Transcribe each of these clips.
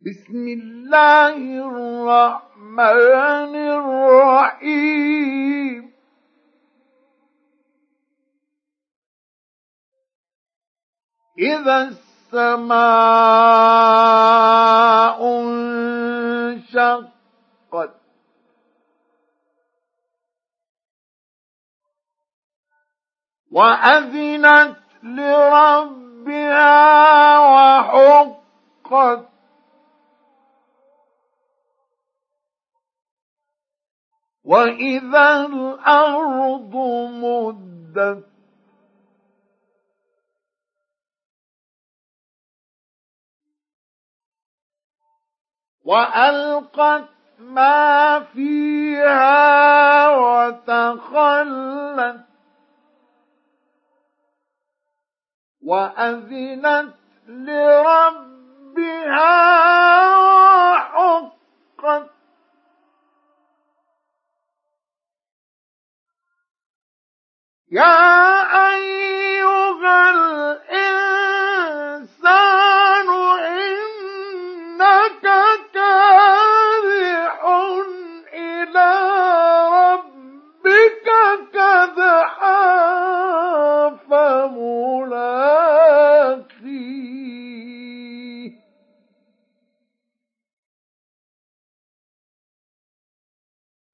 بسم الله الرحمن الرحيم. إذا السماء انشقت. وأذنت لربها وحقت. وإذا الأرض مدت وألقت ما فيها وتخلت وأذنت لربها وحقت يا أيها الإنسان إنك كادح إلى ربك كدحا فملاقيه.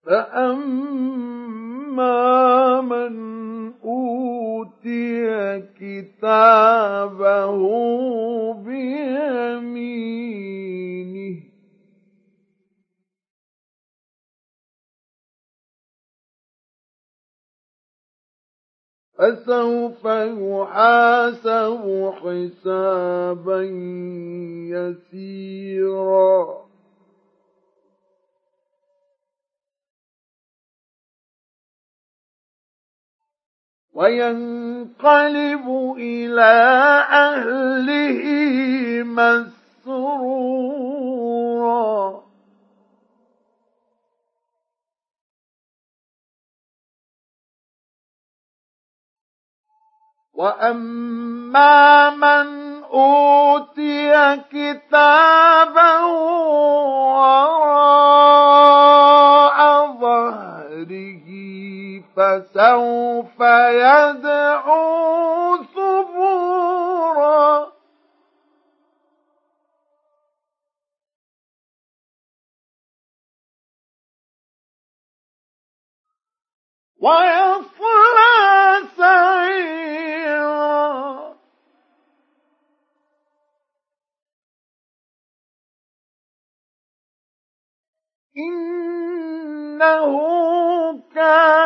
فأما من أوتي كتابه بيمينه. فسوف يحاسب حسابا يسيرا. وينقلب إلى أهله مسرورا. وأما من أوتي كتابه فسوف يدعو ثبورا. ويصلى سعيرا. إنه كان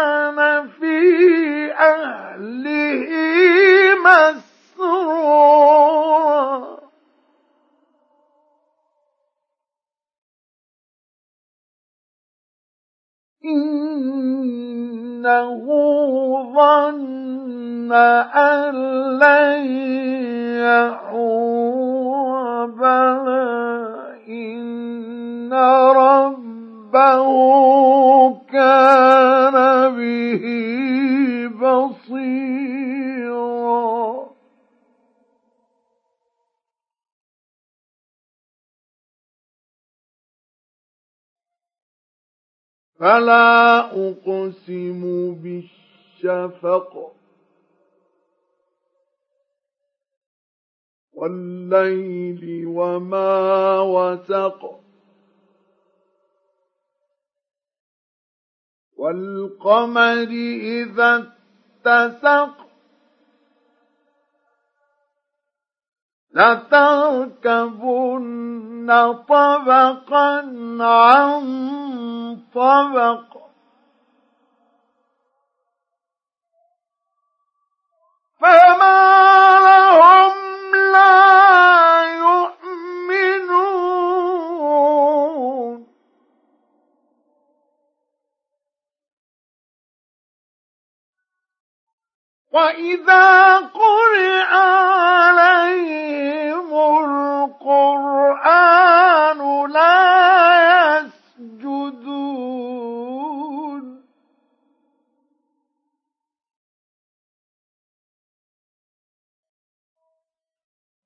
مسرورا إنه ظن أن لن يحور بلى إن فلا أقسم بالشفق والليل وما وسق والقمر إذا اتسق لتركبن طبقا عن طبق. فما لهم لا يؤمنون. وإذا قرئ عليهم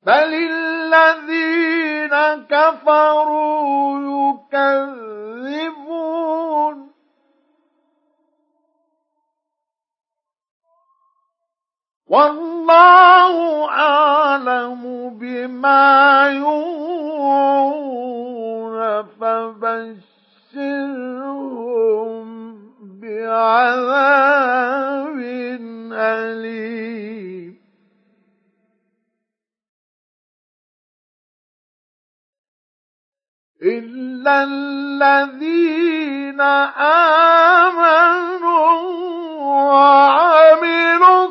بل الذين كفروا يكذبون والله أعلم بما يوعون فبشرهم بعذاب إلا الذين آمنوا وعملوا